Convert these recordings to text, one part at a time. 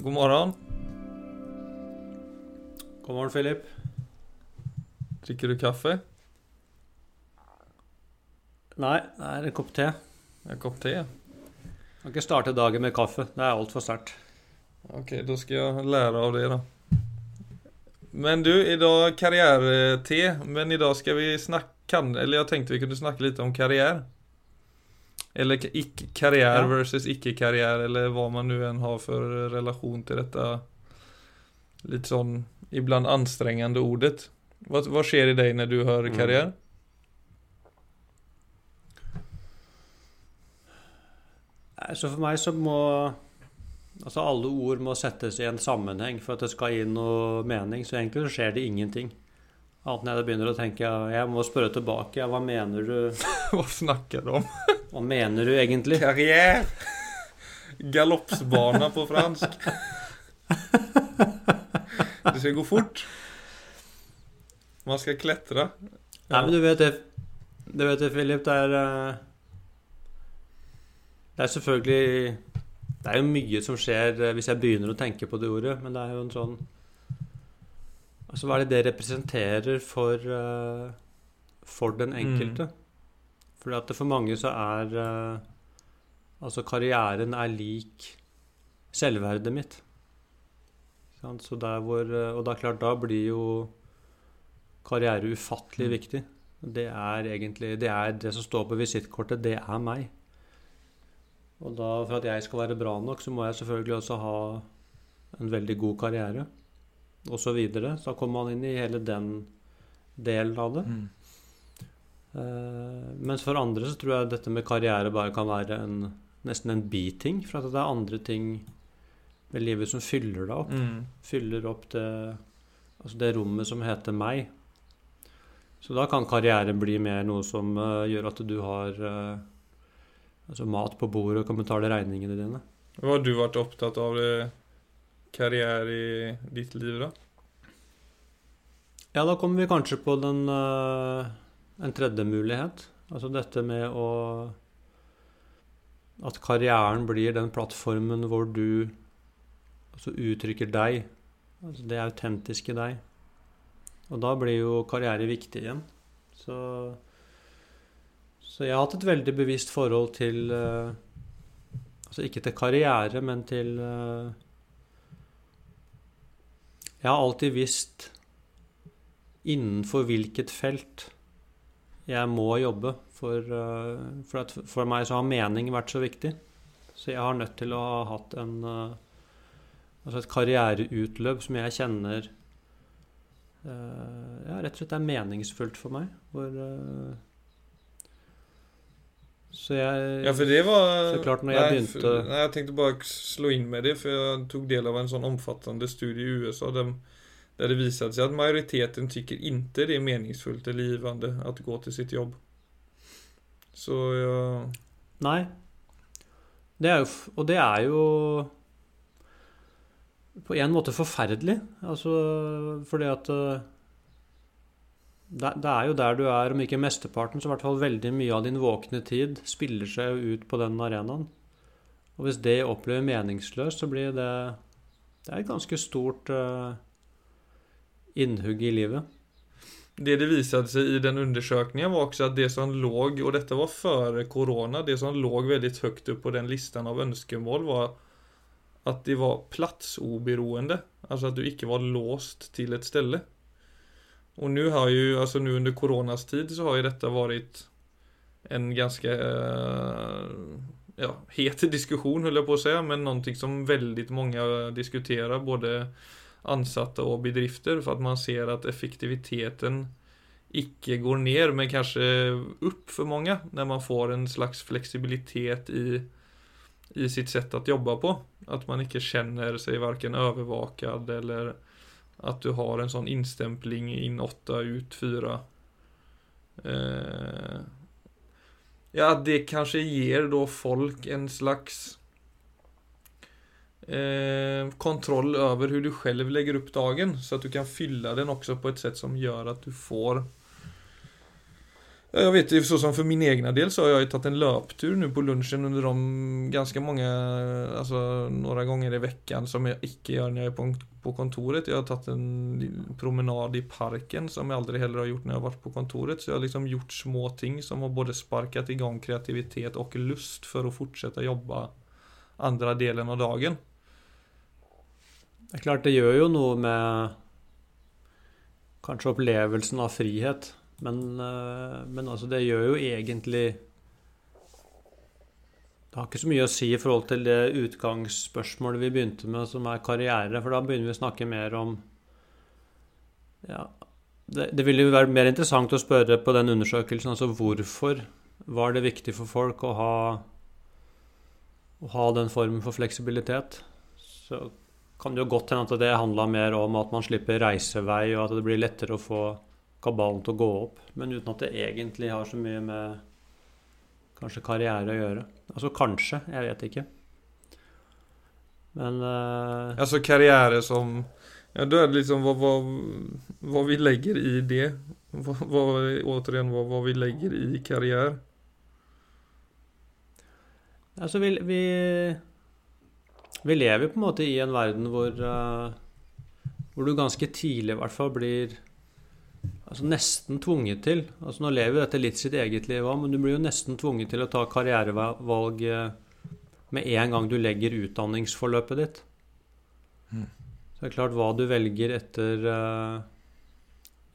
God morgen. God morgen, Philip. Drikker du kaffe? Nei, det er en kopp te. En kopp te? ja. Kan ikke starte dagen med kaffe. Det er altfor sterkt. Ok, da skal jeg lære av det, da. Men du, i dag karriere-te. Men i dag skal vi snakke Eller jeg tenkte vi kunne snakke litt om karriere. Eller karriere Ja. versus ikke karriere, eller hva man nå enn har for relasjon til dette litt sånn iblant anstrengende ordet. Hva, hva skjer i deg når du hører Mm. karriere? Så for meg så må Altså alle ord må settes i en sammenheng for at det skal gi noe mening. Så egentlig så skjer det ingenting. Annet enn jeg begynner å tenke Jeg må spørre tilbake. Hva mener du hva snakker du om? Hva mener du egentlig? Karriere! Galoppsbana på fransk. Det skal gå fort. Man skal klatre. Nei, men du vet det, du vet det, Philip. Det er eh, Det er selvfølgelig Det er jo mye som skjer eh, hvis jeg begynner å tenke på det ordet, men det er jo en sånn Altså, hva er det det representerer for eh, For den enkelte? Fordi at det for mange så er eh, Altså, karrieren er lik selvverdet mitt. Så der hvor eh, Og det er klart, da blir jo karriere ufattelig Mm. viktig. Det er egentlig Det er det som står på visittkortet. Det er meg. Og da, for at jeg skal være bra nok, så må jeg selvfølgelig også ha en veldig god karriere. Og så videre. Så kommer man inn i hele den delen av det. Mm. Uh, mens for andre så tror jeg dette med karriere bare kan være en, nesten en biting. For at det er andre ting ved livet som fyller deg opp. Mm. Fyller opp det, altså det rommet som heter meg. Så da kan karriere bli mer noe som uh, gjør at du har uh, altså mat på bordet og kan betale regningene dine. Hva har du vært opptatt av det karriere i ditt liv, da? Ja, da kommer vi kanskje på den eh, en tredje mulighet. Altså dette med å At karrieren blir den plattformen hvor du altså uttrykker deg. Altså det autentiske deg. Og da blir jo karriere viktig igjen. Så, så jeg har hatt et veldig bevisst forhold til eh, Altså ikke til karriere, men til eh, Jeg har alltid visst innenfor hvilket felt jeg må jobbe. For, eh, for, at for meg så har mening vært så viktig. Så jeg har nødt til å ha hatt en eh, Altså et karriereutløp som jeg kjenner eh, ja, rett og slett er meningsfullt for meg. Hvor Så jeg Ja, for det var Så klart, når jeg begynte- for, nei, Jeg tenkte bare slå inn med det, for jeg tok del av en sånn omfattende studie i USA der, der det viste seg at majoriteten tykker ikke det er meningsfullt eller givende å gå til sitt jobb. Så ja Nei. Det jo, og det er jo på en måte forferdelig. Altså fordi at eh, det, er jo der du er, om ikke mesteparten, så i hvert fall veldig mye av din våkne tid spiller seg ut på den arenaen. Og hvis det opplever meningsløst, så blir det Det er et ganske stort eh, innhugg i livet. Det det visade seg i den undersökningen var också att det som låg, och detta var före corona, det som låg väldigt högt upp på den listan av önskemål var att det var platsoberoende. Alltså att du ikke var låst til et ställe. Och nu har ju, alltså nu under coronas tid så har ju detta varit en ganska eh, ja, het diskussion höll jag på att säga, men någonting som väldigt många diskuterar, både ansatte og bedrifter for at man ser at effektiviteten ikke går ned, men kanskje opp for mange når man får en slags flexibilitet i, i sitt sett å jobbe på. At man ikke kjenner seg varken overvaket eller at du har en sånn innstempling inn åtte, ut fire. Eh, ja, det kanskje gir da folk en slags eh, kontroll over hur du selv legger opp dagen så att du kan fylla den også på et sett som gjør at du får Jag vet ju så som min egna del så har jag ju tagit en löptur nu på lunchen under de ganska många, alltså några gånger i veckan som jag icke gör när jag är på, på kontoret. Jag har tagit en promenad i parken som jag aldrig heller har gjort när jag har varit på kontoret. Så jag har liksom gjort små ting som har både sparkat igång kreativitet och lust för att fortsätta jobba andra delen av dagen. Det er klart, det gjør jo noe med kanskje opplevelsen av frihet. Men, eh, men altså, det gjør jo egentlig Det har ikke så mye å si i forhold til det utgangsspørsmålet vi begynte med, som er karriere. For da begynner vi å snakke mer om Ja, det, det ville jo være mer interessant å spørre på den undersøkelsen, altså hvorfor var det viktig for folk å ha å ha den formen for fleksibilitet. Så kan det jo godt hende at det handla mer om at man slipper reisevei, og at det blir lettere å få kabalen til å gå opp. Men uten at det egentlig har så mye med kanskje karriere å gjøre. Altså kanskje, jeg vet ikke. Men uh, Altså karriere som Ja, Da er det liksom hva, hva, hva, vi legger i det. Hva, hva, återigen, hva, hva vi legger i karriere. Altså, vi, vi, vi lever på en måte i en verden hvor, uh, hvor du ganske tidlig i hvert fall blir altså nesten tvunget til altså Nå lever jo dette litt sitt eget liv òg, men du blir jo nesten tvunget til å ta karrierevalg eh, med en gang du legger utdanningsforløpet ditt. Mm. Så det er klart, hva du velger etter, uh,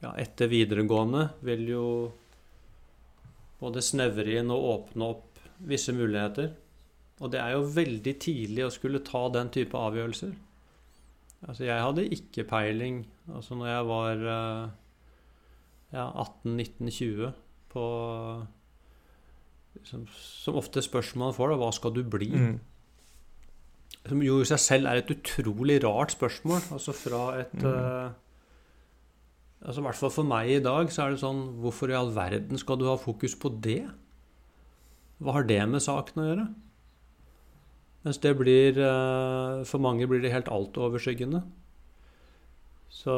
ja, etter videregående, vil jo både snevre inn og åpne opp visse muligheter. Og det er jo veldig tidlig å skulle ta den type avgjørelser. Altså, jeg hadde ikke peiling altså når jeg var eh, ja, 18-19-20 på som, Som ofte spørsmålet får, da, hva skal du bli? Mm. Som jo i seg selv er et utrolig rart spørsmål. Altså fra et Mm. uh, Altså I hvert fall for meg i dag så er det sånn Hvorfor i all verden skal du ha fokus på det? Hva har det med saken å gjøre? Mens det blir uh, For mange blir det helt altoverskyggende. Så,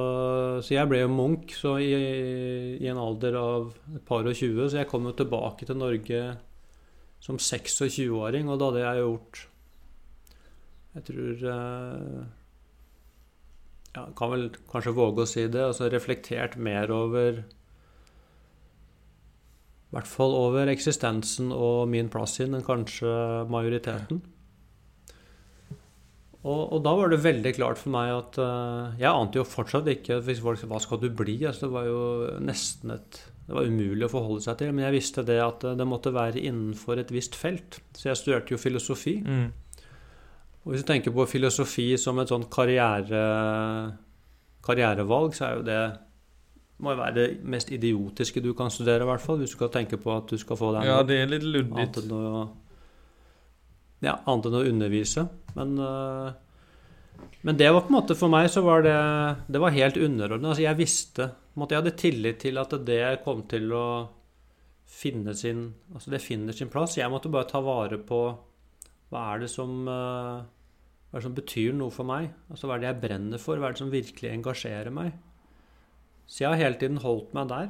så jeg ble jo munk så i, i en alder av et par og tjue, så jeg kom jo tilbake til Norge som 26-åring, og da hadde jeg gjort Jeg tror eh, ja, Kan vel kanskje våge å si det. Altså reflektert mer over I hvert fall over eksistensen og min plass i den enn kanskje majoriteten. Og, og, da var det veldig klart for meg at uh, Jeg ante jo fortsatt ikke hvis folk sa 'hva skal du bli?' Altså, det var jo nesten et Det var umulig å forholde seg til. Men jeg visste det at det måtte være innenfor et visst felt. Så jeg studerte jo filosofi. Mm. Og hvis du tenker på filosofi som et sånt karriere, karrierevalg, så er jo det må jo være det mest idiotiske du kan studere, i hvert fall. Hvis du skal tenke på at du skal få deg Ja, det er litt luddigt. Ja, annet enn å undervise. Men, øh, men det var på en måte for meg så var det Det var helt underordnet. Altså jeg visste måte, Jeg hadde tillit til at det kom til å finne sin Altså det finner sin plass. Jeg måtte bare ta vare på hva er det som øh, Hva er det som betyr noe for meg? Altså Hva er det jeg brenner for? Hva er det som virkelig engasjerer meg? Så jeg har hele tiden holdt meg der.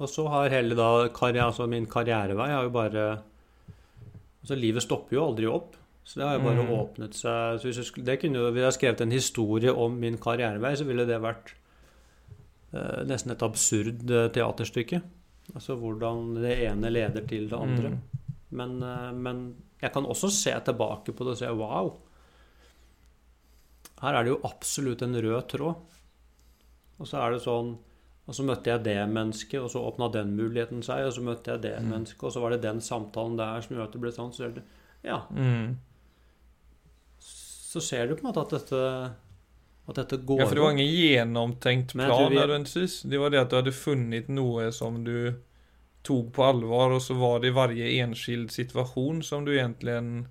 Og så har hele da karri altså min karrierevei har jo bare Altså livet stopper jo aldri opp. Så det har jo bare Mm. åpnet seg så hvis jeg, skulle, det kunne jo, hvis jeg skrevet en historie om min karrierevei, så ville det vært eh, nesten et absurd eh, teaterstykke. Altså hvordan det ene leder til det andre. Mm. Men, eh, men jeg kan også se tilbake på det og se wow. Her er det jo absolutt en rød tråd. Og så er det sånn Og så møtte jeg det mennesket, og så åpna den muligheten seg, og så møtte jeg det Mm. mennesket, og så var det den samtalen der som gjorde at det ble sånn. Så, det, ja, Mm. så ser du på en måte at dette At dette går Ja, for det var ingen gjennomtenkt plan vi- nödvändigtvis. Det var det at du hadde funnet noe som du tog på alvor, og så var det varje enskild situasjon som du egentlig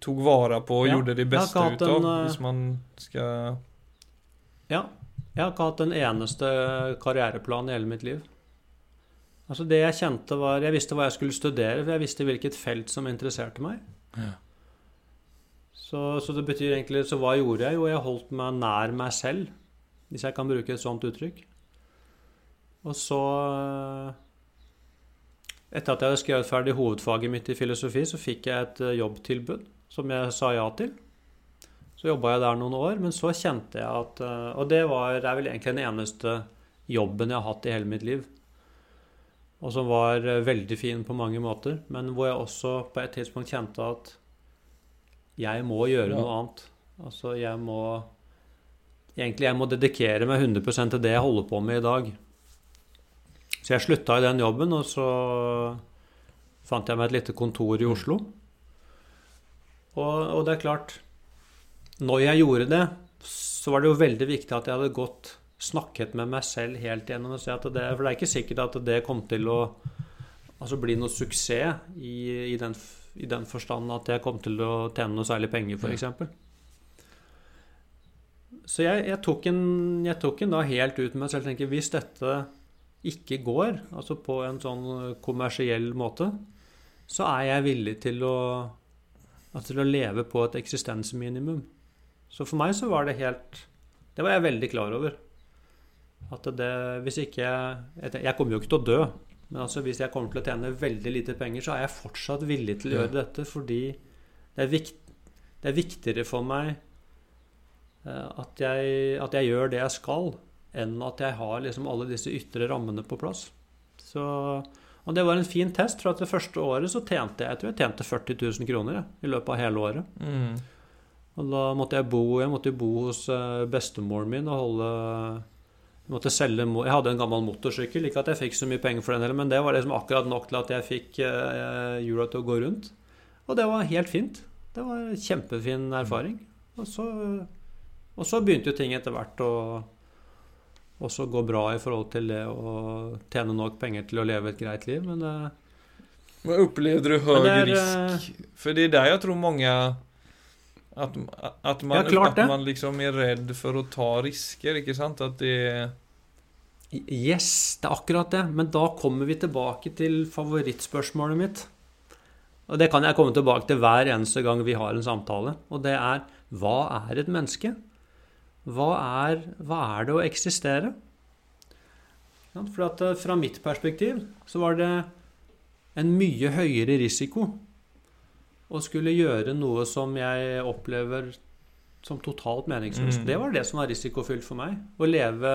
tog vare på og Ja, gjorde det beste ut av, Hvis man skal Ja. Jeg har ikke hatt en eneste karriereplan i hele mitt liv. Altså Det jeg kjente var Jeg visste hva jeg skulle studere, for jeg visste hvilket felt som interesserte meg. Ja. Så, så det betyr egentlig Så hva gjorde jeg? Jo, jeg holdt meg nær meg selv, hvis jeg kan bruke et sånt uttrykk. Og så Etter at jeg hadde skrevet ferdig hovedfaget mitt i filosofi, så fikk jeg et eh, jobbtilbud som jeg sa ja til. Så jobba jeg der noen år, men så kjente jeg at eh, Og det var, er vel egentlig den eneste jobben jeg har hatt i hele mitt liv. Og som var eh, veldig fin på mange måter, men hvor jeg også på et tidspunkt kjente at jeg må gjøre noe annet. Altså, jeg må Egentlig jeg må dedikere meg 100 til det jeg holder på med i dag. Så jeg slutta i den jobben, og så fant jeg meg et lite kontor i Oslo. Og, og det er klart Når jeg gjorde det, så var det jo veldig viktig at jeg hadde gått snakket med meg selv helt igjennom. Og si at det, for det er ikke sikkert at det kom til å altså bli noe suksess i, i, den, i den forstand at jeg kom til å tjene noe særlig penger, f.eks. Så jeg, jeg, tok en, jeg tok en da helt ut med meg selv. tenker Hvis dette ikke går, altså på en sånn kommersiell måte, så er jeg villig til å, altså til å leve på et eksistensminimum. Så for meg så var det helt Det var jeg veldig klar over. At det Hvis ikke jeg Jeg kommer jo ikke til å dø. Men altså hvis jeg kommer til å tjene veldig lite penger, så er jeg fortsatt villig til å gjøre dette fordi det er, vikt, det er viktigere for meg eh, at jeg, at jeg gjør det jeg skal, enn at jeg har liksom alle disse ytre rammene på plass. Så, og det var en fin test, for at det første året så tjente jeg jeg tror jeg tjente 40 000 kroner jeg, i løpet av hele året. Mm. Og da måtte jeg bo, jeg måtte bo hos eh, bestemoren min og holde jeg måtte selge, jeg hadde en gammel motorsykkel, ikke at jeg fikk så mye penger for den heller, men det var liksom akkurat nok til at jeg fikk jula hjula til å gå rundt. Og det var helt fint. Det var en kjempefin erfaring. Og så, og så begynte jo ting etter hvert å også gå bra i forhold til det å tjene nok penger til å leve et greit liv, men eh, opplevde du høy det risk? Fordi det er där jag tror många att, at, man, Ja, at man liksom er redd for å ta risker, ikke sant? At det Yes, det er akkurat det. Men da kommer vi tilbake til favorittspørsmålet mitt. Og det kan jeg komme tilbake til hver eneste gang vi har en samtale. Og det er hva er et menneske? Hva er, hva er det å eksistere? For at eh, fra mitt perspektiv så var det en mye høyere risiko å skulle gjøre noe som jeg opplever som totalt meningsløst. Mm. Det var det som var risikofylt for meg. Å leve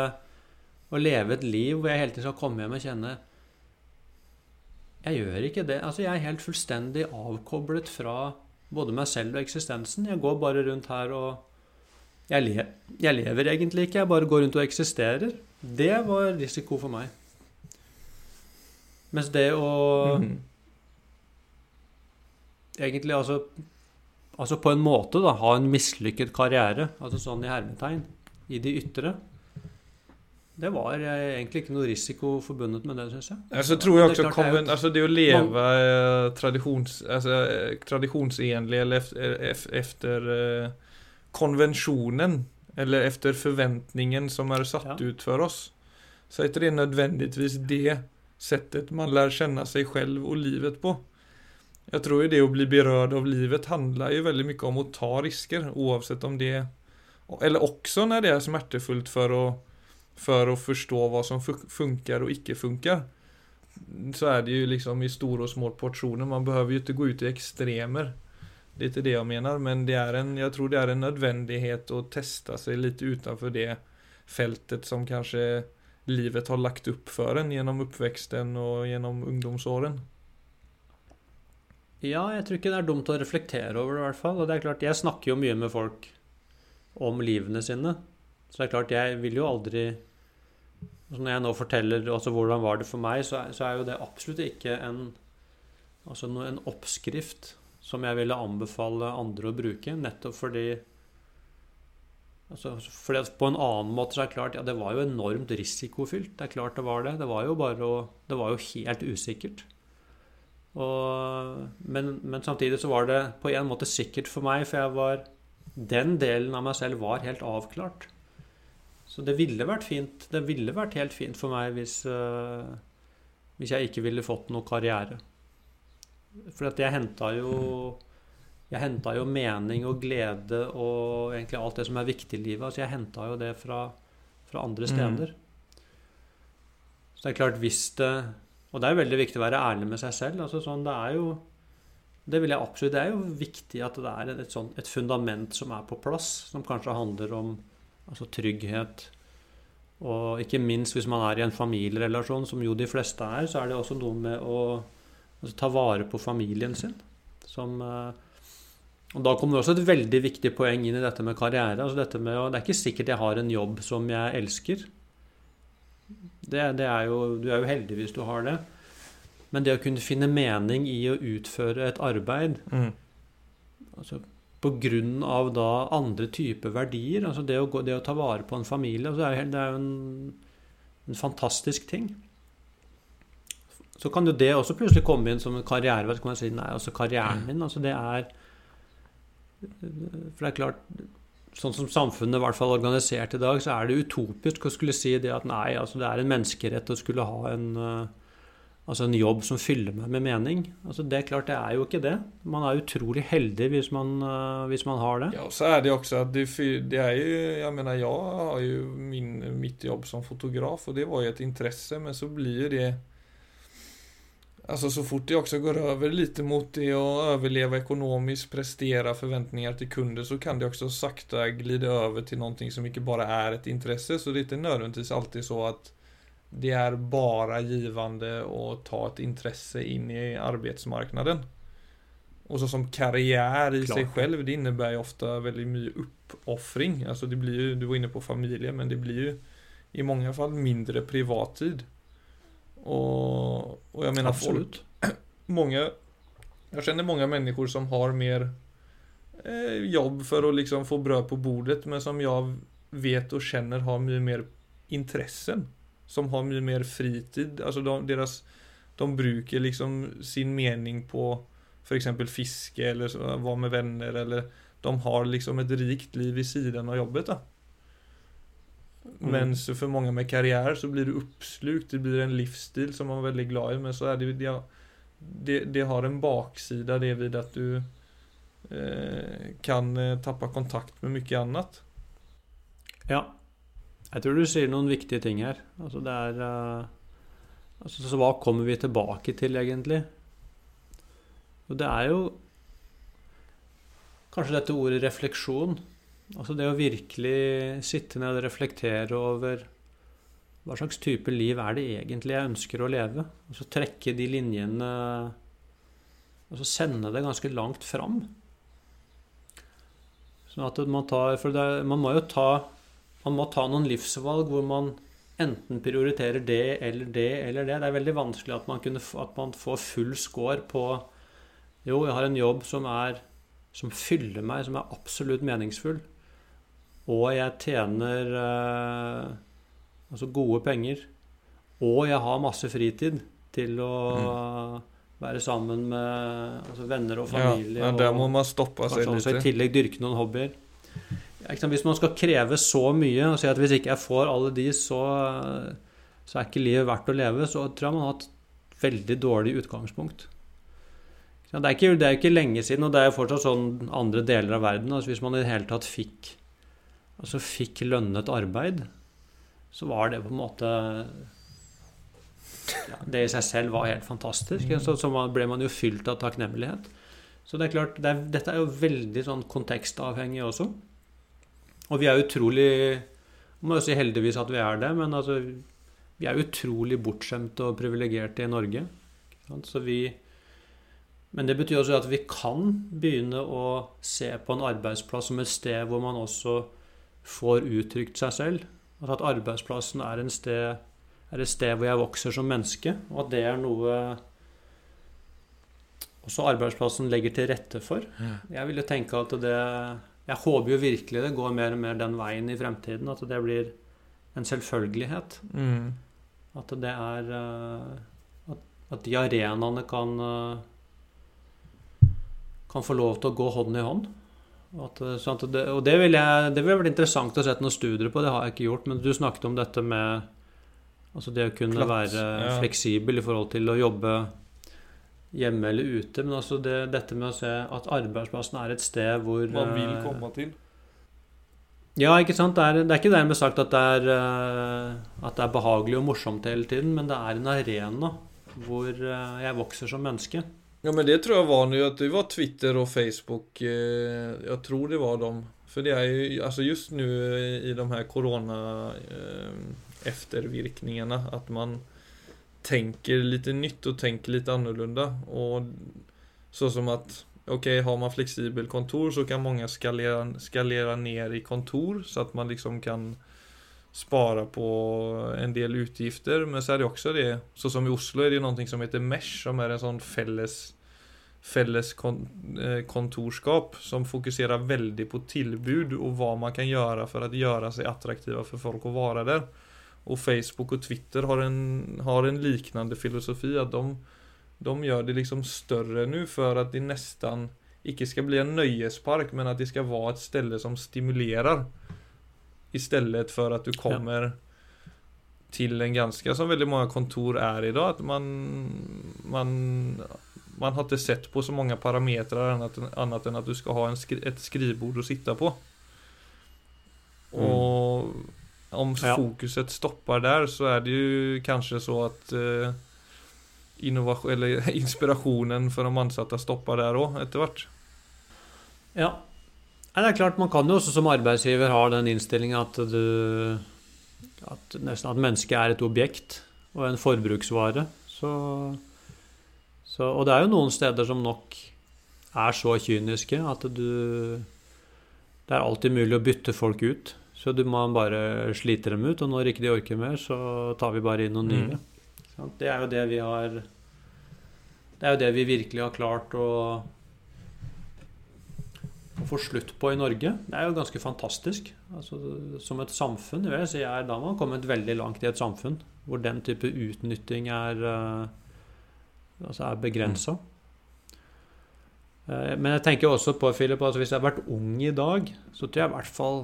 å leve et liv hvor jeg hele tiden skal komme hjem og kjenne Jeg gjør ikke det. Altså, jeg er helt fullstendig avkoblet fra både meg selv og eksistensen. Jeg går bare rundt her og jeg, le jeg lever egentlig ikke, jeg bare går rundt og eksisterer. Det var risiko for meg. Mens det å Mhm. Egentlig altså Altså på en måte da, ha en mislykket karriere, altså sånn i hermetegn, i de ytre. Det var eh, egentlig ikke noe risiko forbundet med det, syns jeg. Altså, tror Det också klart, det är konven, det å leve eh, altså, alltså, eh, eller efter, konvensjonen, eh, konventionen eller efter forventningen som er satt Ja. ut for oss. Så er ikke det nødvendigvis det settet man lærer kjenne seg selv og livet på. Jag tror ju det att bli berörd av livet handlar ju väldigt mycket om att ta risker oavsett om det eller också när det är smärtefullt för att för att förstå vad som fu- funkar och icke funkar så är det ju liksom i stora och små portioner. Man behöver ju inte gå ut i extremer. Det är inte det jag menar, men det är en, jag tror det är en nödvändighet att testa sig lite utanför det fältet som kanske livet har lagt upp för en genom uppväxten och genom ungdomsåren. Ja, jeg tror ikke det er dumt å reflektere over det, i hvert fall. Og det er klart, jeg snakker jo mye med folk om livene sine. Så det er klart, jeg vil jo aldri altså Når jeg nå forteller altså hvordan var det for meg, så er, så er jo det absolutt ikke en Altså en oppskrift som jeg ville anbefale andre å bruke, nettopp fordi Altså, fordi På en annen måte så er det klart ja, det var jo enormt risikofylt. Det er klart det var det. Det var jo bare å, Det var jo helt usikkert. Og, men, men samtidig så var det på en måte sikkert for meg, for jeg var Den delen av meg selv var helt avklart. Så det ville vært fint Det ville vært helt fint for meg hvis, øh, hvis jeg ikke ville fått noe karriere. For at jeg henta jo Jeg henta jo mening og glede og egentlig alt det som er viktig i livet. Altså jeg henta jo det fra, fra andre Mm. steder. Så det er klart hvis det Og det er jo veldig viktig å være ærlig med seg selv. altså sånn, Det er jo det vil jeg absolutt, det er jo viktig at det er et, sånt, et fundament som er på plass, som kanskje handler om altså trygghet. Og ikke minst hvis man er i en familierelasjon, som jo de fleste er, så er det også noe med å altså, ta vare på familien sin. Som, eh, og da kommer det også et veldig viktig poeng inn i dette med karriere. altså dette med, Det er ikke sikkert jeg har en jobb som jeg elsker. Det, det er jo, du er jo heldig hvis du har det. Men det å kunne finne mening i å utføre et arbeid Mm. altså på grunn av da andre typer verdier, altså det å, gå, det å ta vare på en familie, altså det, er, det er jo en, en fantastisk ting. Så kan jo det også plutselig komme inn som en karriere. Så kan man si nei, altså karrieren min, altså det er For det er klart Sånn som samfunnet i hvert fall er organisert i dag, så er det utopisk å skulle si det at nei, altså det er en menneskerett å skulle ha en uh, Altså en jobb som fyller meg med mening. Altså Det er klart, det er jo ikke det. Man er utrolig heldig hvis man, uh, hvis man har det. Ja, og så er det også at det, det er jo Jeg mener, jeg har jo min, mitt jobb som fotograf og det var jo et interesse, men så blir jo det Alltså så fort det också går över lite mot det att överleva ekonomiskt, prestera förväntningar till kunder så kan det också sakta glida över till någonting som inte bara är ett intresse. Så det är inte nödvändigtvis alltid så att det är bara givande att ta ett intresse in i arbetsmarknaden. Och så som karriär i sig Klart. själv, det innebär ju ofta väldigt mycket uppoffring. Alltså det blir ju, du var inne på familjen, men det blir ju i många fall mindre privattid. Och, och jag menar folk, mange många Jag känner många människor som har mer eh, jobb för att liksom få bröd på bordet men som jag vet och känner har mycket mer intressen. Som har mycket mer fritid. Alltså de, deras, de brukar liksom sin mening på för exempel fiske eller så, vara med vänner eller de har liksom ett rikt liv i sidan av jobbet. Då. Men så for mange med karriere så blir det oppslukt. det blir en livsstil som man er veldig glad i men så er det, det, det, det har en baksida det ved at du eh, kan tappe kontakt med mye annet. Ja. Jeg tror du sier noen viktige ting her. Altså det er eh, altså, Så hva kommer vi tilbake til, egentlig? Og det er jo kanskje dette ordet refleksjon. Altså det å virkelig sitte ned og reflektere over hva slags type liv er det egentlig jeg ønsker å leve? Og så trekke de linjene Og så sende det ganske langt fram. Sånn at man tar For er- man må jo ta Man må ta noen livsvalg hvor man enten prioriterer det eller det eller det. Det er veldig vanskelig at man, kunne, at man får full score på Jo, jeg har en jobb som er som fyller meg, som er absolutt meningsfull. Og jeg tjener eh, altså gode penger. Og jeg har masse fritid til å være sammen med altså venner og familie. ja, Der må man stoppe seg litt. også i tillegg dyrke noen hobbyer. Hvis man skal kreve så mye og si at hvis ikke jeg får alle de, så, så er ikke livet verdt å leve, så tror jeg man har et veldig dårlig utgangspunkt. Det er ikke, det er ikke lenge siden, og det er jo fortsatt sånn andre deler av verden. Altså hvis man i det hele tatt fikk, altså fikk lønnet arbeid, så var det på en måte ja, Det i seg selv var helt fantastisk. Så, så ble man jo fylt av takknemlighet. Så det er klart, det er, dette er jo veldig sånn kontekstavhengig også. Og vi er utrolig Må jo si heldigvis at vi er det, men altså Vi er utrolig bortskjemte og privilegerte i Norge. Så vi Men det betyr også at vi kan begynne å se på en arbeidsplass som et sted hvor man også får uttrykt seg selv. Altså at arbeidsplassen er, en sted, er et sted hvor jeg vokser som menneske, og at det er noe også arbeidsplassen legger til rette for. Jeg vil jo tenke at det Jeg håper jo virkelig det går mer og mer den veien i fremtiden. At det blir en selvfølgelighet. Mm. At det er eh, At, at de arenaene kan eh, Kan få lov til å gå hånd i hånd. At, eh, at det, og det vil jeg Det ville vært interessant å sette noen studier på, det har jeg ikke gjort. Men du snakket om dette med Altså det å kunne Plats, være ja. fleksibel i forhold til å jobbe hjemme eller ute. Men altså det, dette med å se at arbeidsplassen er et sted hvor Man vil komme til? Ja, ikke sant. Det er, det er ikke dermed sagt at det, er, eh, at det er behagelig og morsomt hele tiden, men det er en arena hvor eh, jeg vokser som menneske. Ja men det tror jeg var nu att det var Twitter og Facebook. Eh, jeg tror det var dem. For det er jo, altså just nu i de her corona eh, eftervirkningarna att man tänker litt nytt og tänker litt annorlunda. Och så som at okay, har man flexibel kontor så kan mange skalera, skalera ner i kontor så at man liksom kan spara på en del utgifter. Men så er det også det, så som i Oslo er det noe som heter Mesh som er en sånn felles felles eh, kontorskap som fokuserar väldigt på tillbud och vad man kan göra för att göra sig attraktiva för folk att vara där. Och Facebook och Twitter har en, har en liknande filosofi att de, de gör det liksom större nu för att det nästan inte ska bli en nöjespark men att det ska vara ett ställe som stimulerar. Istället för att du kommer ja. till en ganska som väldigt många kontor är idag att man, man man har inte sett på så många parametrar annat, annat än att du ska ha en skri ett skrivbord att sitta på. Mm. Och om ja. fokuset stoppar där så är det ju kanske så att eh, innovation, eller inspirationen för de ansatte stopper der òg, etter hvert. Ja. Det er klart, man kan jo også som arbeidsgiver ha den innstillinga at du At nesten at mennesket er et objekt og en forbruksvare. Så så, og det er jo noen steder som nok er så kyniske at du Det er alltid mulig å bytte folk ut. Så du må bare slite dem ut, og når ikke de orker mer, så tar vi bare inn noen nye. Mm. Det er jo det vi har Det er jo det vi virkelig har klart å, å få slutt på i Norge. Det er jo ganske fantastisk. Altså, som et samfunn vil jeg si, er da man kommet veldig langt i et samfunn hvor den type utnytting er uh, altså er begrensa. Eh, men jeg tenker også på Philip, altså hvis jeg har vært ung i dag, så tror jeg i hvert fall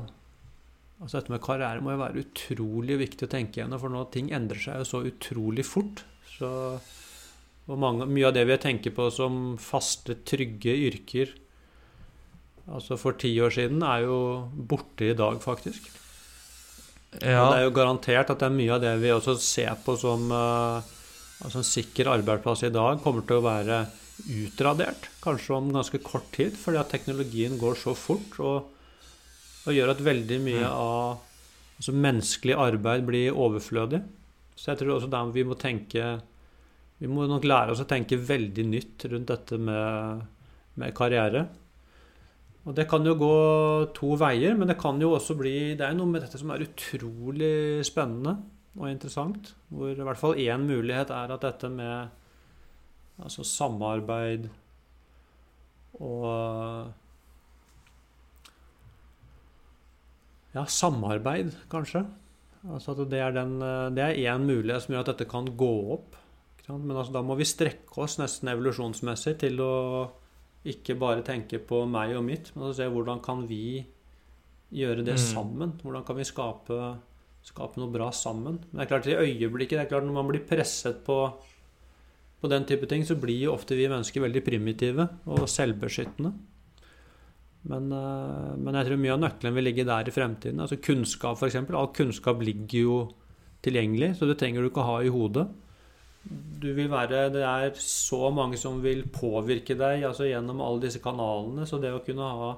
altså Dette med karriere må jo være utrolig viktig å tenke gjennom, for nå ting endrer seg jo så utrolig fort. Så, og mange, mye av det vi tenker på som faste, trygge yrker altså for ti år siden, er jo borte i dag, faktisk. Ja. Og det er jo garantert at det er mye av det vi også ser på som uh, altså en sikker arbeidsplass i dag kommer til å være utradert, kanskje om ganske kort tid, fordi at teknologien går så fort og, og gjør at veldig mye av altså menneskelig arbeid blir overflødig. Så jeg tror også der vi må tenke Vi må nok lære oss å tenke veldig nytt rundt dette med, med karriere. Og det kan jo gå to veier, men det kan jo også bli Det er jo noe med dette som er utrolig spennende og interessant. Hvor i hvert fall én mulighet er at dette med altså samarbeid og Ja, samarbeid, kanskje. Altså at det er, den, det er én mulighet som gjør at dette kan gå opp. Men altså, da må vi strekke oss nesten evolusjonsmessig til å ikke bare tenke på meg og mitt, men se hvordan kan vi gjøre det mm. sammen? Hvordan kan vi skape skape noe bra sammen. Men det er klart i øyeblikket, det er klart når man blir presset på, på den type ting, så blir jo ofte vi mennesker veldig primitive og selvbeskyttende. Men, eh, men jeg tror mye av nøkkelen vil ligge der i fremtiden. Altså Kunnskap, f.eks. All kunnskap ligger jo tilgjengelig, så det trenger du ikke ha i hodet. Du vil være, Det er så mange som vil påvirke deg altså gjennom alle disse kanalene, så det å kunne ha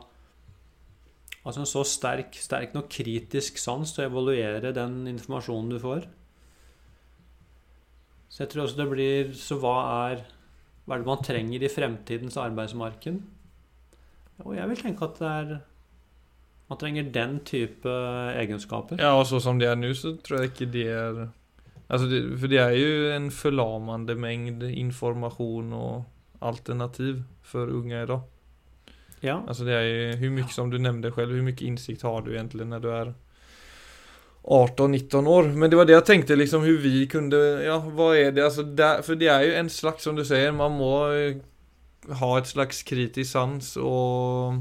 Altså en så sterk, sterk nok kritisk sans til å evaluere den informasjonen du får. Så jeg tror også det blir Så hva er Hva er det man trenger i fremtidens arbeidsmarked? Og jeg vil tenke at det er Man trenger den type egenskaper. Ja, og så som det er nå, så tror jeg ikke det er Altså, det, for det er jo en forlamende mengde informasjon og alternativ for unge i dag. Ja. Alltså det är ju hur mycket som du nämnde själv, hur mycket insikt har du egentligen när du är 18-19 år. Men det var det jag tänkte liksom hur vi kunde, ja vad är det, alltså där, för det är ju en slags som du säger, man må eh, ha ett slags kritisk sans och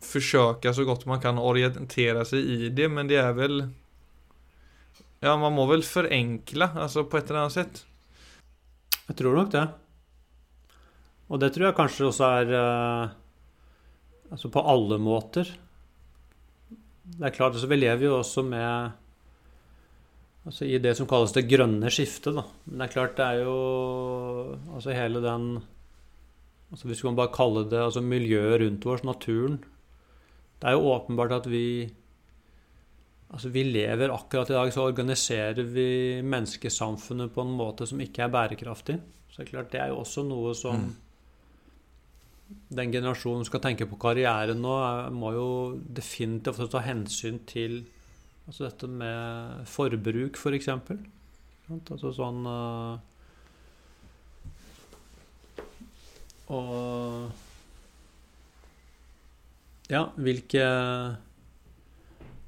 försöka så gott man kan orientera sig i det, men det är väl Ja, man må väl förenkla, alltså på ett eller annat sätt. Jag tror nok det. Og det tror jeg kanskje også er uh, Altså på alle måter. det er klart, altså, vi lever jo også med Altså i det som kalles det grønne skiftet, da. Men det er klart, det er jo Altså hele den altså Hvis vi kan bare kalle det altså miljøet rundt oss, naturen Det er jo åpenbart at vi Altså Vi lever akkurat i dag, så organiserer vi menneskesamfunnet på en måte som ikke er bærekraftig. Så det er klart, det er jo også noe som mm. Den generasjonen som skal tenke på karriere nå, må jo definitivt ta hensyn til altså dette med forbruk, f.eks. For eksempel. altså sånn uh, Og Ja, hvilke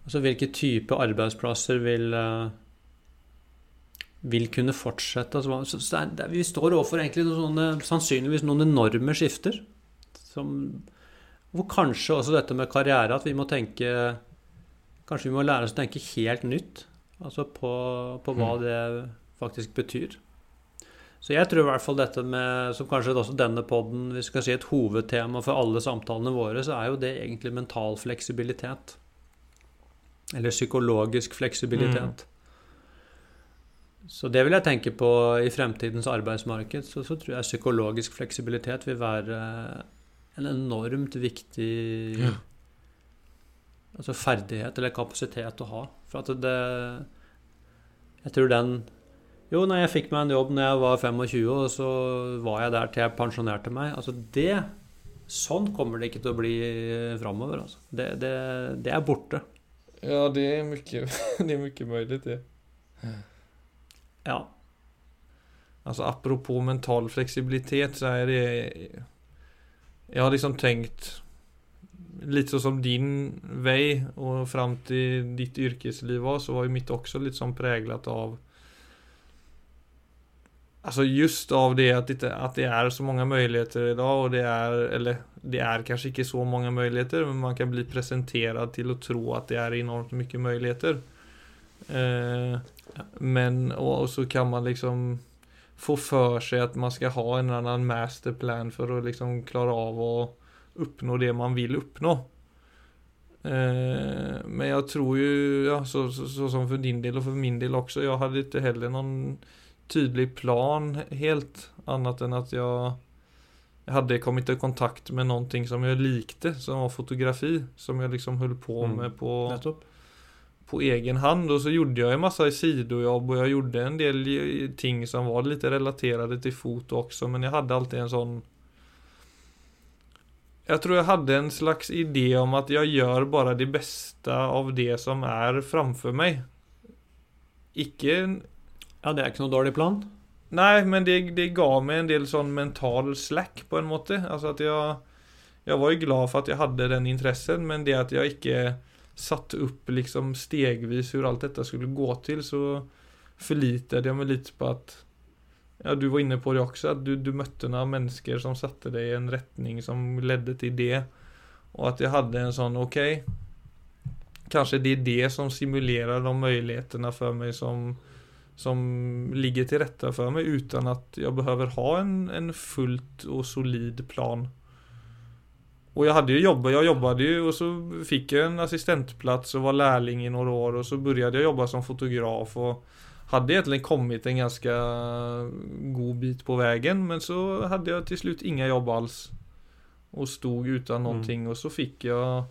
Altså hvilke type arbeidsplasser vil uh, vil kunne fortsette. Altså, vi står overfor egentlig sånne, sannsynligvis noen enorme skifter. Som, hvor kanskje også dette med karriere, at vi må tenke Kanskje vi må lære oss å tenke helt nytt altså på, på hva mm. det faktisk betyr. Så jeg tror i hvert fall dette med, som kanskje også denne poden, vi skal si et hovedtema for alle samtalene våre, så er jo det egentlig mental fleksibilitet. Eller psykologisk fleksibilitet. Mm. Så det vil jeg tenke på i fremtidens arbeidsmarked. Så, så, tror jeg psykologisk fleksibilitet vil være en enormt viktig ja. altså ferdighet eller kapasitet å ha. For at det Jeg tror den Jo, nei, jeg fikk meg en jobb når jeg var 25, og så var jeg der til jeg pensjonerte meg Altså det Sånn kommer det ikke til å bli framover. Altså. Det, det, det er borte. Ja, det er mye, det er mye mulig, det. Ja. Altså, apropos mental fleksibilitet, så er det... Jag har liksom tenkt litt sånn som din vei og fram til ditt yrkesliv var så var jo mitt også litt sånn preget av Alltså just av det at, det at det er så mange muligheter i dag, og det er eller det er kanskje ikke så mange muligheter, men man kan bli presentert til å tro at det er enormt mye muligheter. Eh, men og, så kan man liksom få för sig att man ska ha en annan masterplan för att liksom klara av att uppnå det man vill uppnå. Eh, men jag tror ju, ja, så, så, så, som för din del och för min del också, jag hade inte heller någon tydlig plan helt. Annat än att jag, hadde hade kommit i kontakt med någonting som jag likte, som var fotografi. Som jag liksom höll på mm. med på, på egen hand. Och så gjorde jag en massa sidojobb och jag gjorde en del ting som var lite relaterade till foto också. Men jag hade alltid en sån jag tror jag hade en slags idé om att jag gör bara det bästa av det som är framför mig. Icke ja, det er ikke noe dårlig plan? Nei, men det, det ga meg en del sånn mental slack, på en måte. Altså at jeg Jeg var jo glad for at jeg hadde den interessen, men det at jeg ikke satte opp liksom stegvis hur alt dette skulle gå til, så forlitet jeg meg litt på at Ja, du var inne på det også, at du, du møtte noen mennesker som satte deg i en retning som ledde til det, og at jeg hadde en sånn OK Kanskje det er det som simulerer de mulighetene for meg som som ligger till rätta för mig utan att jag behöver ha en, en fullt och solid plan. Och jag hade ju jobbat, jag jobbade ju och så fick jag en assistentplats och var lärling i några år och så började jag jobba som fotograf och hade egentligen kommit en ganska god bit på vägen men så hade jag till slut inga jobb alls. Och stod utan någonting mm. och så fick jag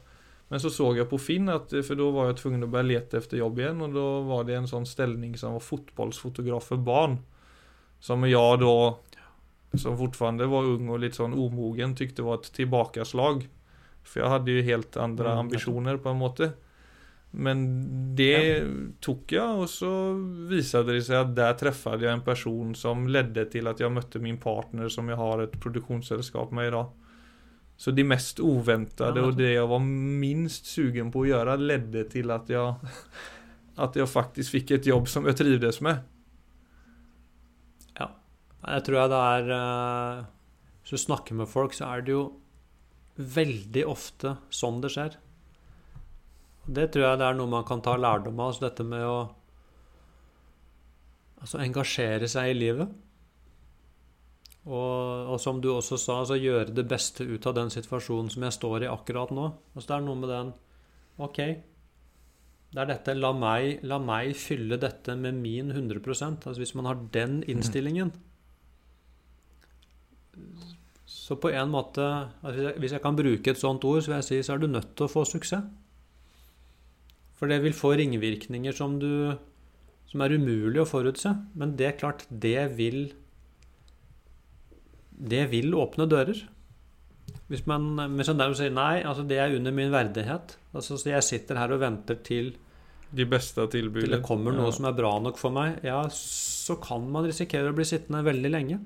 men så såg jag på Finn att, för då var jag tvungen att börja leta efter jobb igen och då var det en sån ställning som var fotbollsfotograf för barn. Som jag då, som fortfarande var ung och lite sån omogen, tyckte var ett tillbakaslag. För jag hade ju helt andra mm, ambitioner på en måte. Men det tok tog og och så viste det seg at der traff jeg en person som ledde til at jeg møtte min partner som jeg har et produksjonsselskap med i dag. Så det mest uventede og det jeg var minst sugen på å gjøre, ledde til at jeg, at jeg faktisk fikk et jobb som jeg trivdes med. Jeg tror jeg det er eh, Hvis du snakker med folk, så er det jo veldig ofte sånn det skjer. Det tror jeg det er noe man kan ta lærdom av. Altså dette med å altså engasjere seg i livet. Og, og, som du også sa, altså gjøre det beste ut av den situasjonen som jeg står i akkurat nå. Altså det er noe med den Ok, Det er dette la meg, la meg fylle dette med min 100% Altså Hvis man har den innstillingen Så på en måte altså hvis jeg- kan bruke et sånt ord, så vil jeg si så er du nødt til å få suksess. For det vil få ringvirkninger som du Som er umulig å forutse. Men det er klart, det vil Det vil åpne dører. Hvis man, hvis man sier nei, altså det er under min verdighet. Altså så Jeg sitter her og venter til, De beste til det kommer noe Ja. som er bra nok for meg. Ja, så kan man risikere å bli sittende veldig lenge.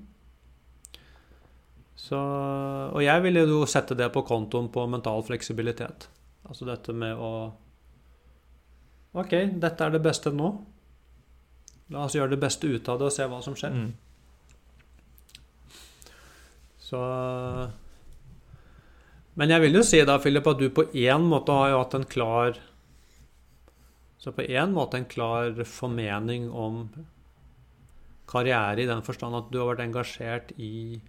Så, og jeg ville jo sette det på kontoen på mental fleksibilitet. Altså dette med å Ok, dette er det beste nå. La oss gjøre det beste ut av det og se hva som skjer. Mm. Så Men jeg vil jo si da, Philip, at du på én måte har jo hatt en klar Så på én måte en klar formening om karriere i den forstand at du har vært engasjert i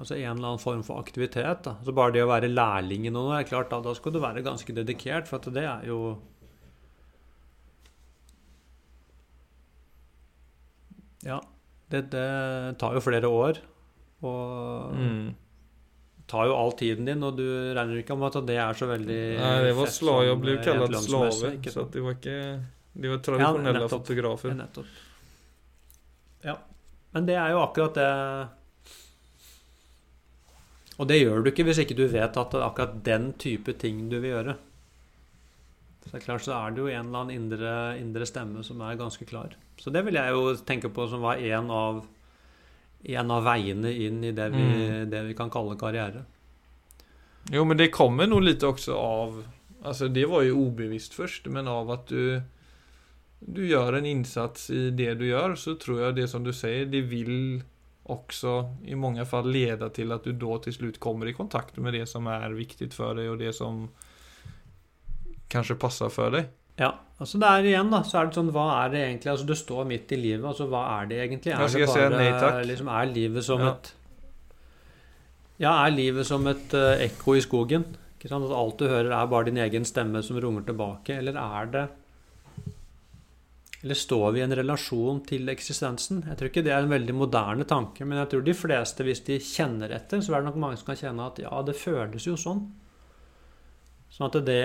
altså en eller annen form for aktivitet. da. Så bare det å være lærling i noe, er klart da, da skal du være ganske dedikert, for at det er jo Ja. Det, det tar jo flere år. Og Mm. tar jo all tiden din, og du regner ikke om at det er så veldig Nei, det var Ble Jag sånn, blev eh, kallad lønnsmessig, slave. Så de var ikke De var tradisjonelle ja, fotografer. Ja, nettopp. Ja. Men det er jo akkurat det Og det gjør du ikke hvis ikke du vet at det er akkurat den type ting du vil gjøre. Så det er klart så er det jo en eller annen indre, indre stemme som er ganske klar. Så det vil jeg jo tenke på som var en av, en av veiene inn i det vi, Mm. det vi kan kalle karriere. Jo men det kommer noe litt også av Altså, det var jo obevisst først, men av at du Du gjør en innsats i det du gjør, så tror jeg det som du sier, det vill också i många fall leda till att du då till slut kommer i kontakt med det som är viktigt för dig och det som kanskje passer for deg. Ja, altså det er igjen da, så er det sånn, hva er det egentlig, altså du står midt i livet, altså hva er det egentlig? Er det si nei liksom, er livet som Ja. et, ja, er livet som et uh, ekko i skogen? Ikke sant? At alt du hører er bare din egen stemme som runger tilbake, eller er det, eller står vi i en relasjon til eksistensen? Jeg tror ikke det er en veldig moderne tanke, men jeg tror de fleste, hvis de kjenner etter, så er det nok mange som kan kjenne at ja, det føles jo sånn. Sånn at det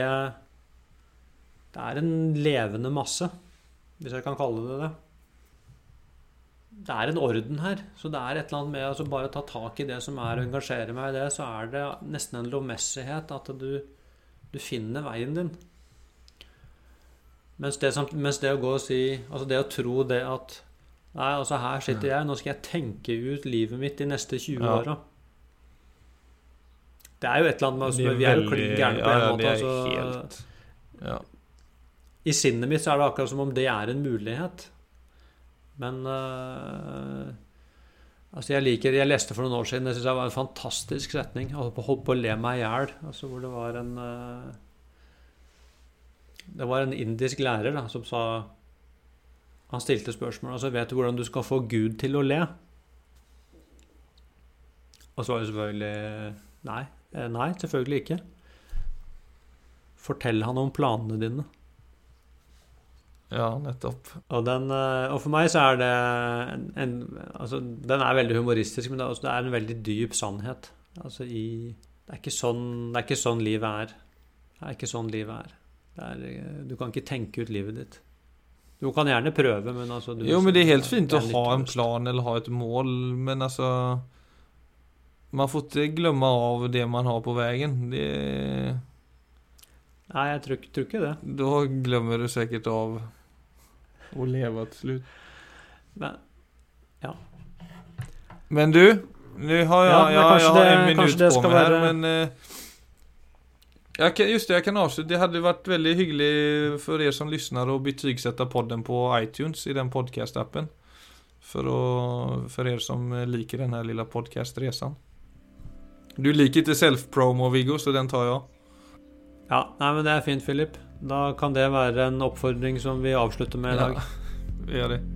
det er en levende masse, hvis jeg kan kalle det det. Det er en orden her, så det er et eller annet med å altså bare ta tak i det som er, og engasjere meg i det, så er det nesten en lovmessighet at du, du finner veien din. Mens det, som, mens det å gå og si Altså det å tro det at Nei, altså her sitter jeg, nå skal jeg tenke ut livet mitt de neste 20 Ja. åra. Det er jo et eller annet med oss, vi er jo klin gærne på en ja, måte. altså, helt... Ja. I sinnet mitt så er det akkurat som om det er en mulighet. Men uh, Altså, jeg liker Jeg leste for noen år siden, det syns jeg var en fantastisk setning. Jeg holdt på, holdt på å le meg i hjel. Altså, hvor det var en øh, Det var en indisk lærer da, som sa Han stilte spørsmål altså, Vet du hvordan du skal få Gud til å le? Og så var det selvfølgelig Nei. Eh, Nei, selvfølgelig ikke. Fortell han om planene dine. ja, nettopp. Og, den, eh, og for meg så er det en, en altså, Den er veldig humoristisk, men det er, det er en veldig dyp sannhet. Altså i Det er ikke sånn, det er ikke sånn livet er. Det er ikke sånn livet er. Er. eh, Du kan ikke tenke ut livet ditt. Du kan gjerne prøve, men altså du, Jo men det er helt fint å att ha en plan eller ha et mål men altså Man får ikke glemme av det man har på veien. Det, Nei, jeg tror, tror ikke det. Da glemmer du sikkert av å leve til slutt. Men, Men du, nå har jeg, Ja, jeg kanske har en minutt på meg her, være... men eh, kan, Just det, jag kan avsluta. Det hade varit väldigt hyggligt för er som lyssnar att betygsätta podden på iTunes i den podcastappen. För, att, för er som liker den här lilla podcastresan. Du liker ikke self-promo Viggo, så den tar jeg. ja, nei, men det er fint, Philip. Da kan det være en oppfordring som vi avslutter med i dag. Ja, vi gjør det.